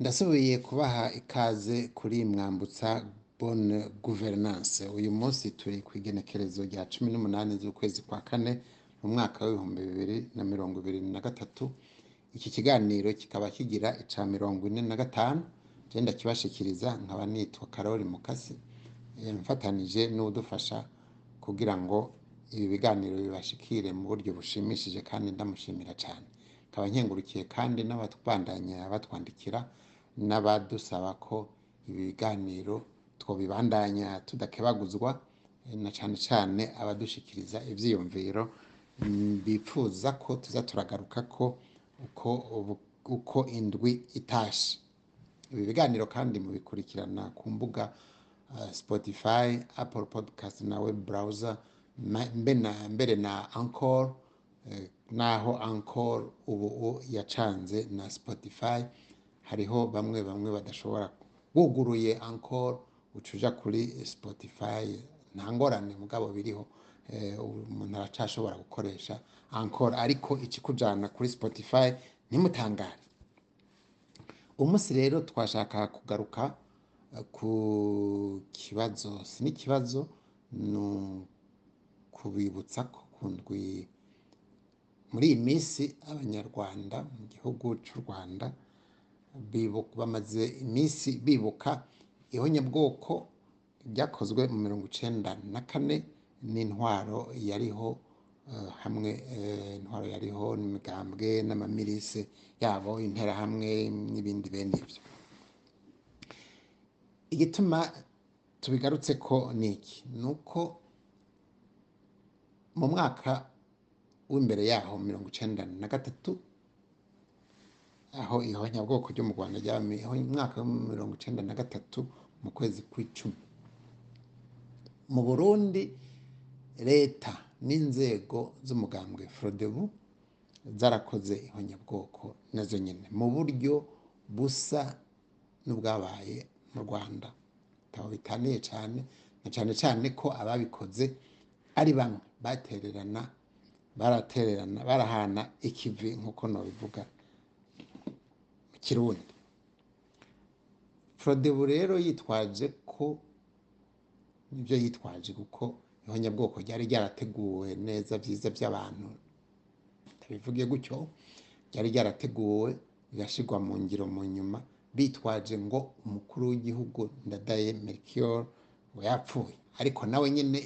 ndasubiye kubaha ikaze kuri mwambutsa bonne gouvernance. Uyu munsi turi ku igenekerezo rya cumi n'umunani z'ukwezi kwa kane mu mwaka w'ibihumbi bibiri na mirongo ibiri na gatatu. Iki kiganiro kikaba kigira ica mirongo ine na gatanu. Genda kibashikiriza nkaba nitwa karori mukasi. Mfatanije n'udufasha kugira ngo ibi biganiro bibashikire mu buryo bushimishije kandi ndamushimira cyane nkaba nkengurukiye kandi n'abatubandanya batwandikira n'abadusaba ko ibi biganiro twobibandanya tudakebaguzwa eh, na cyane cyane abadushikiriza ivyiyumviro mm, bifuza ko tuza turagaruka ko uko indwi itashe. Ibi biganiro kandi mubikurikirana ku mbuga uh, spotify apple podcast na web browser mbere na ancor eh, naho ancor ubu yacanze na spotify. Hariho bamwe bamwe badashobora. Buguruye ancor ucuja kuri spotify nta ngorane mugabo biriho. Eh, umuntu aracashobora gukoresha ancor ariko ikikujana kuri spotify ntimutangare umunsi rero twashaka kugaruka eh, ku kibazo si n'ikibazo ni ukubibutsa ko ku ndwi muri iyi minsi abanyarwanda mu gihugu cy'u rwanda bamaze iminsi bibuka ihonyabwoko ryakozwe mu mirongo icenda na kane n'intwaro yariho eh, hamwe eh, intwaro yariho n'imigambwe n'amamirise yabo interahamwe n'ibindi bene ibyo. Igituma tubigarutse ko ni iki? Ni uko mu mwaka w'imbere yaho mirongo icenda na gatatu aho ihonyabwoko ryo mu rwanda ryabaye mu mwaka wa mirongo icenda na gatatu mu kwezi kw'icumi mu burundi leta n'inzego z'umugambwe frodebu zarakoze ihonyabwoko na zo nyine mu buryo busa n'ubwabaye mu rwanda. Bitabo bitaniye cyane na cyane cyane ko ababikoze ari bamwe batererana baratererana barahana ikivi nk'uko nabivuga. Kirundi frodebu rero yitwaje ko ni byo yitwaje kuko ihonyabwoko ryari ryarateguwe neza byiza by'abantu. Tabivuge gutyo ryari ryarateguwe rigashyirwa mu ngiro mu nyuma bitwaje ngo umukuru w'igihugu ndadaye melchior ngo yapfuye. Ariko nawe nyine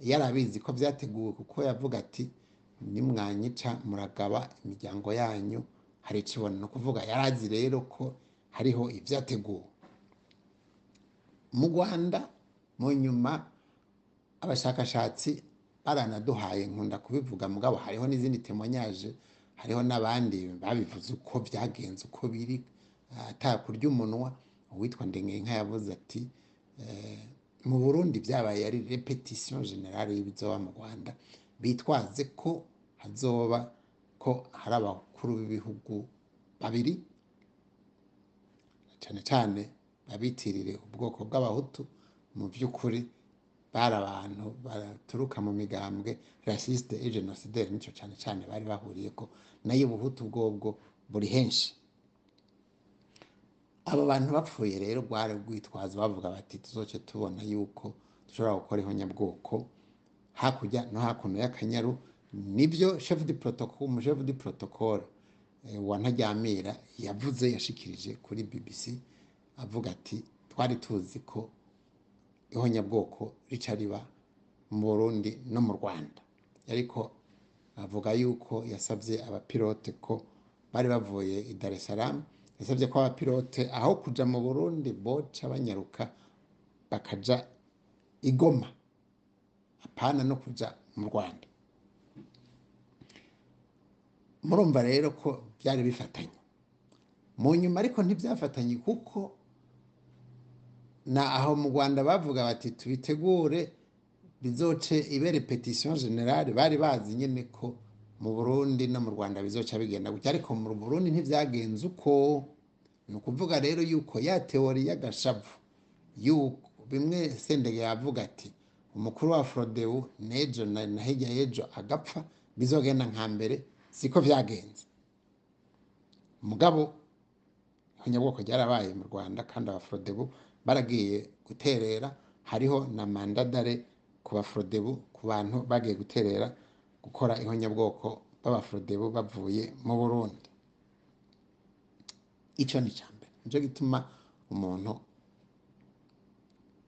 yari abizi ko byateguwe kuko yavuga ati nimwanyica muragaba imiryango yanyu hari ikibona. Ni ukuvuga yari azi rero ko hariho ibyateguwe. Mu rwanda mu nyuma abashakashatsi baranaduhaye nkunda kubivuga. Mugabo hariho n'izindi temonyaje hariho n'abandi babivuze uko byagenze uko biri atakurya umunwa. Uwitwa ndengenka yavuze ati eh, mu burundi byabaye ari repetition generale y'ibizoba mu rwanda. Bitwaze ko hazoba ko hari abakuru b'ibihugu babiri cyane cyane abitirire ubwoko bw'abahutu mu by'ukuri bari abantu baturuka mu migambwe rasiste et genocidaire ni cyo cyane cyane bari bahuriye ko na yo ubuhutu bwobwo buri henshi abo bantu bapfuye rero rwari rwitwazo bavuga bati tuzoce tubona yuko dushobora gukora ihonyabwoko hakurya no hakuno y'akanyaru ni byo chef de protocole umu chef de protocole eh, wa ntajyamira yavuze yashikirije kuri bbc avuga ati twari tuzi ko ihonyabwoko rica riba mu burundi no mu rwanda. Ariko avuga yuko yasabye abapilote ko bari bavuye i dar es salaam yasabye ko abapilote aho kuja mu burundi boca banyaruka bakaja i Goma. Apana no kuja mu rwanda. Murumva rero ko byari bifatanye. Mu nyuma ariko ntibyafatanye kuko na aho mu rwanda bavuga bati tubitegure bizoce ibe repetition generale bari bazi nyine ko mu burundi no mu rwanda bizoca bigenda gutya. Ariko mu burundi ntibyagenze uko ni ukuvuga rero yuko ya teori y'agashavu yuko bimwe sendege yavuga ati umukuru wa frodewu n'ejo na hirya y'ejo agapfa bizogenda nka mbere. Siko byagenze mugabo ihonyabwoko ryarabaye mu rwanda kandi abaforodebu baragiye guterera. Hariho na mandadare ku baforodebu ku bantu bagiye guterera gukora ihonyabwoko b'abaforodebu bavuye mu burundi. Icyo ni icya mbere. Nicyo gituma umuntu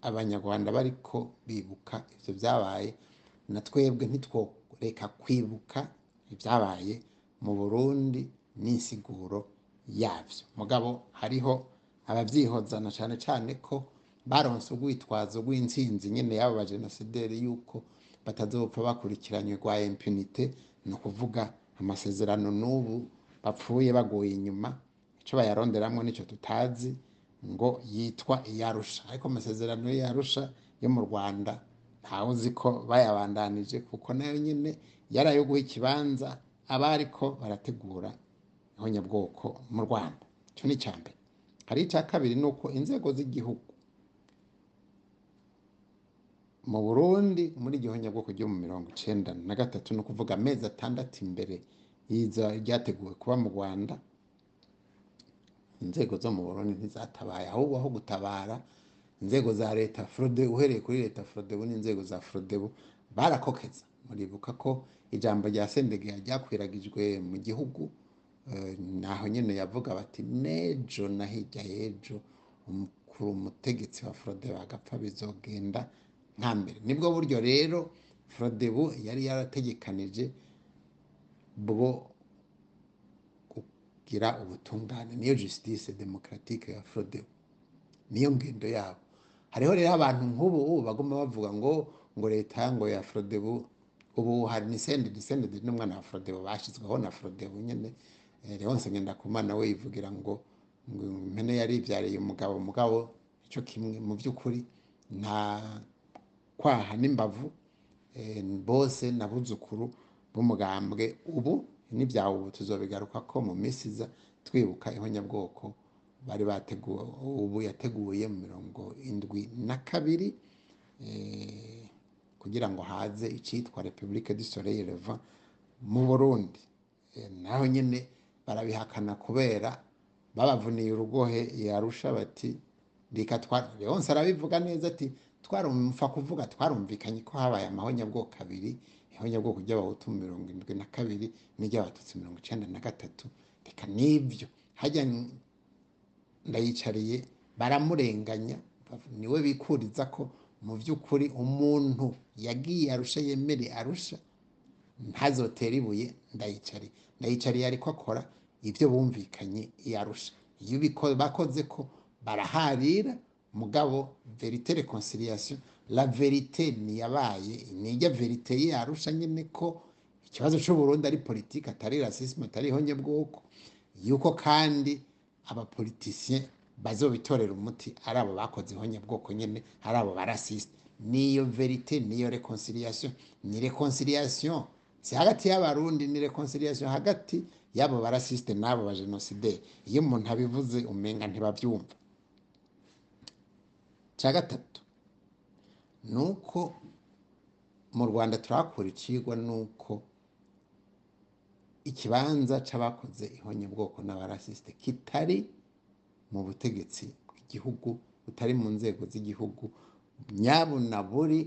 abanyarwanda bariko bibuka ibyo byabaye na twebwe ntitworeka kwibuka ibyabaye mu burundi n'insiguro yabyo mugabo hariho ababyihozana cyane cyane ko baronse urwitwazo rw'intsinzi nyine y'abo bajenosideri yuko batazopfa bakurikiranywe rwa impunite. Ni ukuvuga amasezerano n'ubu bapfuye bagoye inyuma icyo bayaronderamo ni cyo tutazi ngo yitwa iyarusha. Ariko amasezerano y'iyarusha yo mu rwanda ntawe uzi ko bayabandanije kuko na yo nyine yari ayo guha ikibanza abariko barategura ihonyabwoko mu rwanda. Icyo ni icya mbere. Hari icya kabiri ni uko inzego z'igihugu mu burundi muri igihonyabwoko ryo mu mirongo icenda na gatatu ni ukuvuga amezi atandatu imbere ryateguwe kuba mu rwanda inzego zo mu burundi ntizatabaye. Ahubwo aho gutabara inzego za leta frode uhereye kuri leta frodebu n'inzego za frodebu barakokeza. Muribuka ko ijambo rya sendege ryakwiragijwe mu gihugu naho nyine yavuga bati nejo na hirya y'ejo umukuru umutegetsi wa frode bagapfa bizogenda nka mbere. Nibwo buryo rero frodebu yari yarategekanije bwo kugira ubutungane. Niyo justice demokratique ya frodebu niyo ngendo yabo. Hariho rero abantu nk'ubu ubu bagomba bavuga ngo ngo leta ngo ya frodebu ubu hari nisende nisende n'umwana wa frodebu bashyizweho na frodebu nyine leonse ngendakumana we yivugira ngo impene yari ibyariye umugabo umugabo icyo kimwe mu by'ukuri nta kwaha n'imbavu bose na buzukuru b'umugambwe ubu n'ibyawe ubu tuzobigaruka ko mu minsi iza twibuka ihonyabwoko bari bateguwe ubu yateguye mirongo indwi na kabiri kugira ngo haze icyitwa repubulike du soleil mu burundi. Naho nyine barabihakana kubera babavuniye urugohe yarusha bati reka leonce arabivuga neza ati twarumva kuvuga twarumvikanye ko habaye amahonyabwoko abiri ihonyabwoko ry'abahutu mirongo irindwi na kabiri n'iry'abatutsi mirongo icyenda na gatatu. Reka n'ibyo hajya ndayicariye baramurenganya ni we bikuriza ko mu by'ukuri umuntu yagiye arusha yemere arusha ntazotera ibuye ndayicariye ndayicariye ariko akora ibyo bumvikanye yarusha. Iyo bakoze ko baraharira mugabo verite reconciliation la verite niyabaye nijya verite yarusha nyine ko ikibazo cy'uburundi ari politiki atari rasisme atari ihonyabwoko. Yuko kandi abapolitisiye bazobitorera umuti ari abo bakoze ihonyabwoko nyine ari abo barasiste niyo verite niyo reconciliation. Ni reconciliation si hagati y'abarundi ni reconciliation hagati y'abo barasiste n'abo bajenosideri iyo umuntu abivuze umenga ntibabyumva. Cya gatatu ni uko mu rwanda turahakura ikigwa ni uko ikibanza cy'abakoze ihonyabwoko n'abarasiste kitari mu butegetsi bw'igihugu butari mu nzego z'igihugu nyabuna buri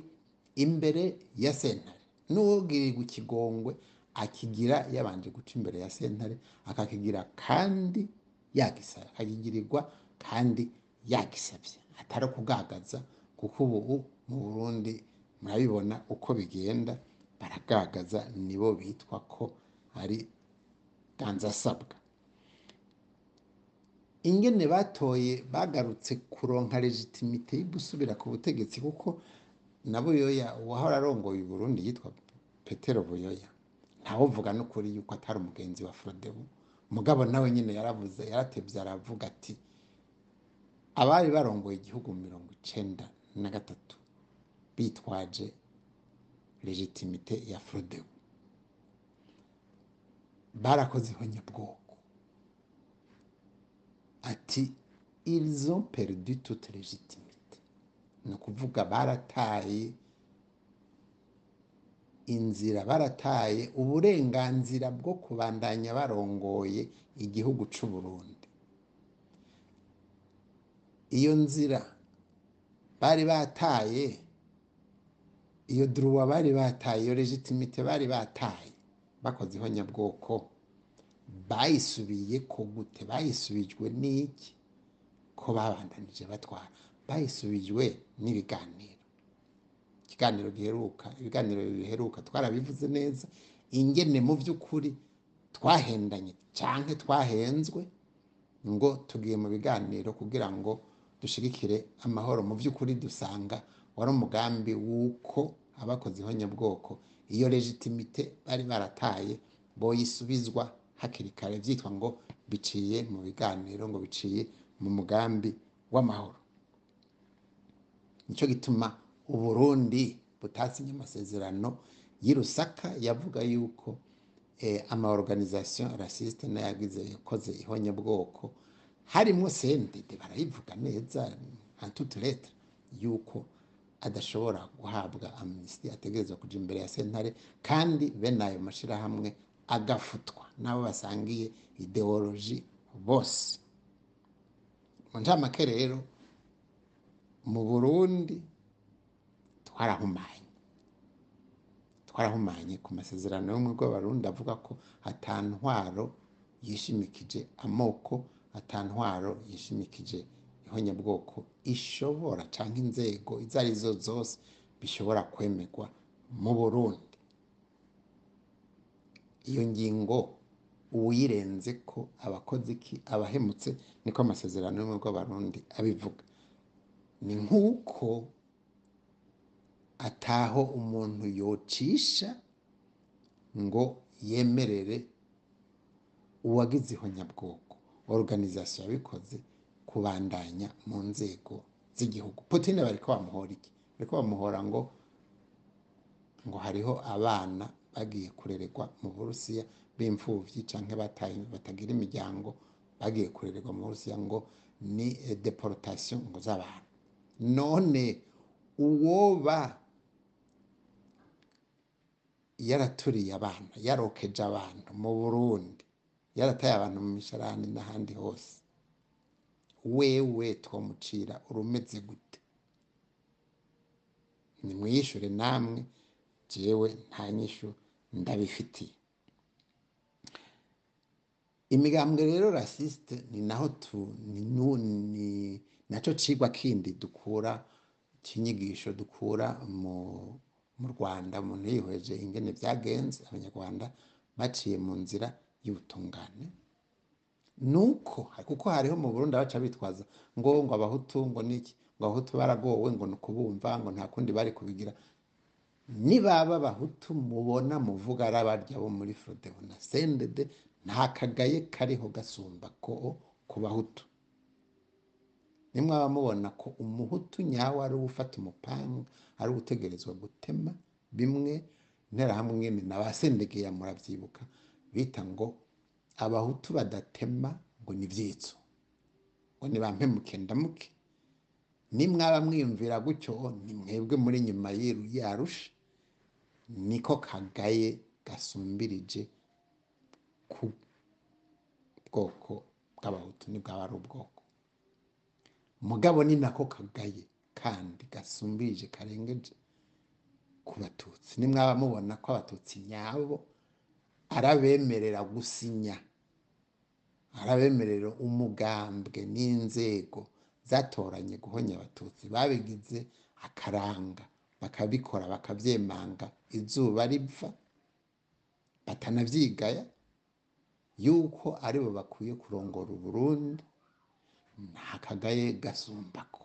imbere ya sentare. N'uwubwirirwa ikigongwe akigira yabanje guca imbere ya sentare akakigira kandi yagisaba akakigirirwa kandi yagisabye. Atari ukugagaza kuko ubu mu burundi murabibona uko bigenda baragagaza nibo bitwa ko ari ganzasabwa ingene batoye bagarutse kuronka legitimite yo gusubira ku butegetsi kuko na buyoya uwahora arongoye Burundi yitwa petero buyoya. Ntawuvuga n'ukuri yuko atari umugenzi wa forodebu mugabo nawe nyine yaravuze yaratebye aravuga ati abari barongoye igihugu mirongo icenda na gatatu bitwaje legitimite ya forodebu barakoze ihonyabwoko ati ils ont perdu toute légitimité. Ni ukuvuga barataye inzira barataye uburenganzira bwo kubandanya barongoye igihugu cy'u Burundi iyo nzira bari bataye iyo duruwa bari bataye iyo legitimite bari bataye bakoze ihonyabwoko. Bayisubiye ko gute bayisubijwe n'iki? Ko babandanije batwara. Bayisubijwe n'ibiganiro. Ikiganiro giheruka ibiganiro biheruka twarabivuze neza. Ingene mu by'ukuri twahendanye cyangwa twahenzwe ngo tugiye mu biganiro kugira ngo dushigikire amahoro. Mu by'ukuri dusanga wari umugambi w'uko abakoze ihonyabwoko iyo legitimite bari barataye boyisubizwa hakiri kare byitwa ngo biciye mu biganiro ngo biciye mu mugambi w'amahoro. Nicyo gituma uburundi butasinye amasezerano y'i Rusaka yavuga yuko eh, ama organisation raciste n'ayagize yakoze ihonyabwoko harimo sendede barayivuga neza lettre yuko adashobora guhabwa amnesty ategerezwa kuja imbere ya sentare kandi bene ayo mashirahamwe agafutwa. N'abo basangiye ideoloji bose. Mu ncamake rero mu burundi twarahumanye. Twarahumanye ku masezerano y'ubumwe bw'abarundi avuga ko atantwaro yishimikije amoko atantwaro yishimikije ihonyabwoko ishobora cyangwa inzego izo ari zo zose bishobora kwemerwa mu burundi. Iyo ngingo uwirenze ko abakozi iki abahemutse niko amasezerano y'ubumwe bw'abarundi abivuga. Ni nk'uko ataho umuntu yocisha ngo yemerere uwagize ihonyabwoko. Organisation yabikoze kubandanya mu nzego z'igihugu. Putin bariko bamuhora iki? Bariko bamuhora ngo ngo hariho abana bagiye kurererwa mu Burusiya b'imfuvyi canke bataye batagira imiryango bagiye kurererwa mu Burusiya ngo ni eh, deportation ngo z'abantu. None uwoba yaraturiye abana yarokeje abantu mu burundi yarataye abantu mu misharani n'ahandi hose wewe twamucira urumeze gute? Nimwishure namwe jewe nta nyishu ndabifitiye. Imigambwe rero rasiste ni naho tu ni, naco cigwa kindi dukura cinyigisho dukura mu Rwanda umuntu yihweje ingene vyagenze. Abanyarwanda baciye mu nzira y'ubutungane. Nuko kuko hariho mu Burundi abaca bitwaza ngo ngo abahutu ngo niki? Ngo abahutu baragowe ngo ni ukubumva ngo nta kundi bari kubigira. Nibaba abahutu mubona muvuga ari abarya bo muri frodebu na sendede nta kagaye kariho gasumba ko ku bahutu. Nimwaba mubona ko umuhutu nyawe ari ufata umupanga ari utegerezwa gutema bimwe interahamwe na ba sendegeya muravyibuka bita ngo abahutu badatema ngo ni vyitso ngo ni bampemuke ndamuke. Nimwaba mwiyumvira gutyo ni mwebwe muri nyuma yiru yarusha niko kagaye gasumbirije ku bwoko bw'abahutu nibwaba ari ubwoko. Mugabo ni nako kagaye kandi gasumbirije karengeje ku batutsi. Nimwaba mubona ko abatutsi nyabo arabemerera gusinya arabemerera umugambwe n'inzego zatoranye guhonya abatutsi. Babigize akaranga. Bakabikora bakavyemanga izuba riva batanavyigaya yuko ari bo bakwiye kurongora uburundi nta kagaye gasumbako.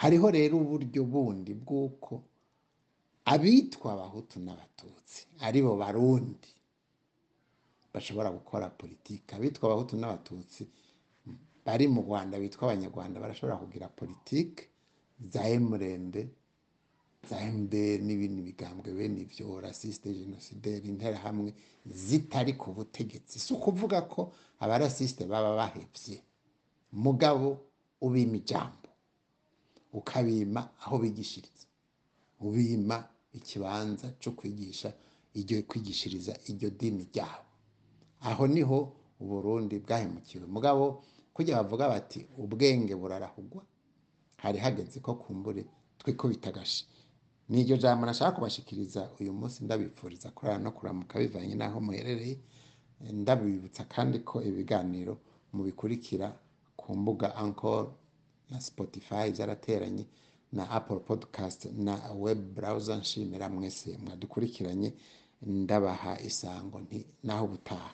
Hariho rero uburyo bundi bw'uko abitwa abahutu n'abatutsi ari bo barundi bashobora gukora politiki. Abitwa abahutu n'abatutsi bari mu rwanda bitwa abanyarwanda barashobora kugira politiki. Za emurende za MDR n'ibindi bigambwe bene ivyo rasiste genocidaire interahamwe zitari ku butegetsi. Si ukuvuga ko abarasiste baba bahevye mugabo ubima ijambo ukabima aho bigishiriza. Ubima ikibanza co kwigisha iryo kwigishiriza iryo dini ryabo. Aho ni ho uburundi bwahemukiwe. Mugabo kujya bavuga bati ubwenge burarahugwa. Hari hageze ko kumbure twikubita agashi ni iryo jambo nashaka kubashikiriza uyu munsi ndabipfuriza kurara no kuramuka bivanye n'aho muherereye ndabibutsa kandi ko ibiganiro mubikurikira ku mbuga Anchor na Spotify zarateranye na Apple Podcast na web browser nshimira mwese mwadukurikiranye ndabaha isango nti naho ubutaha.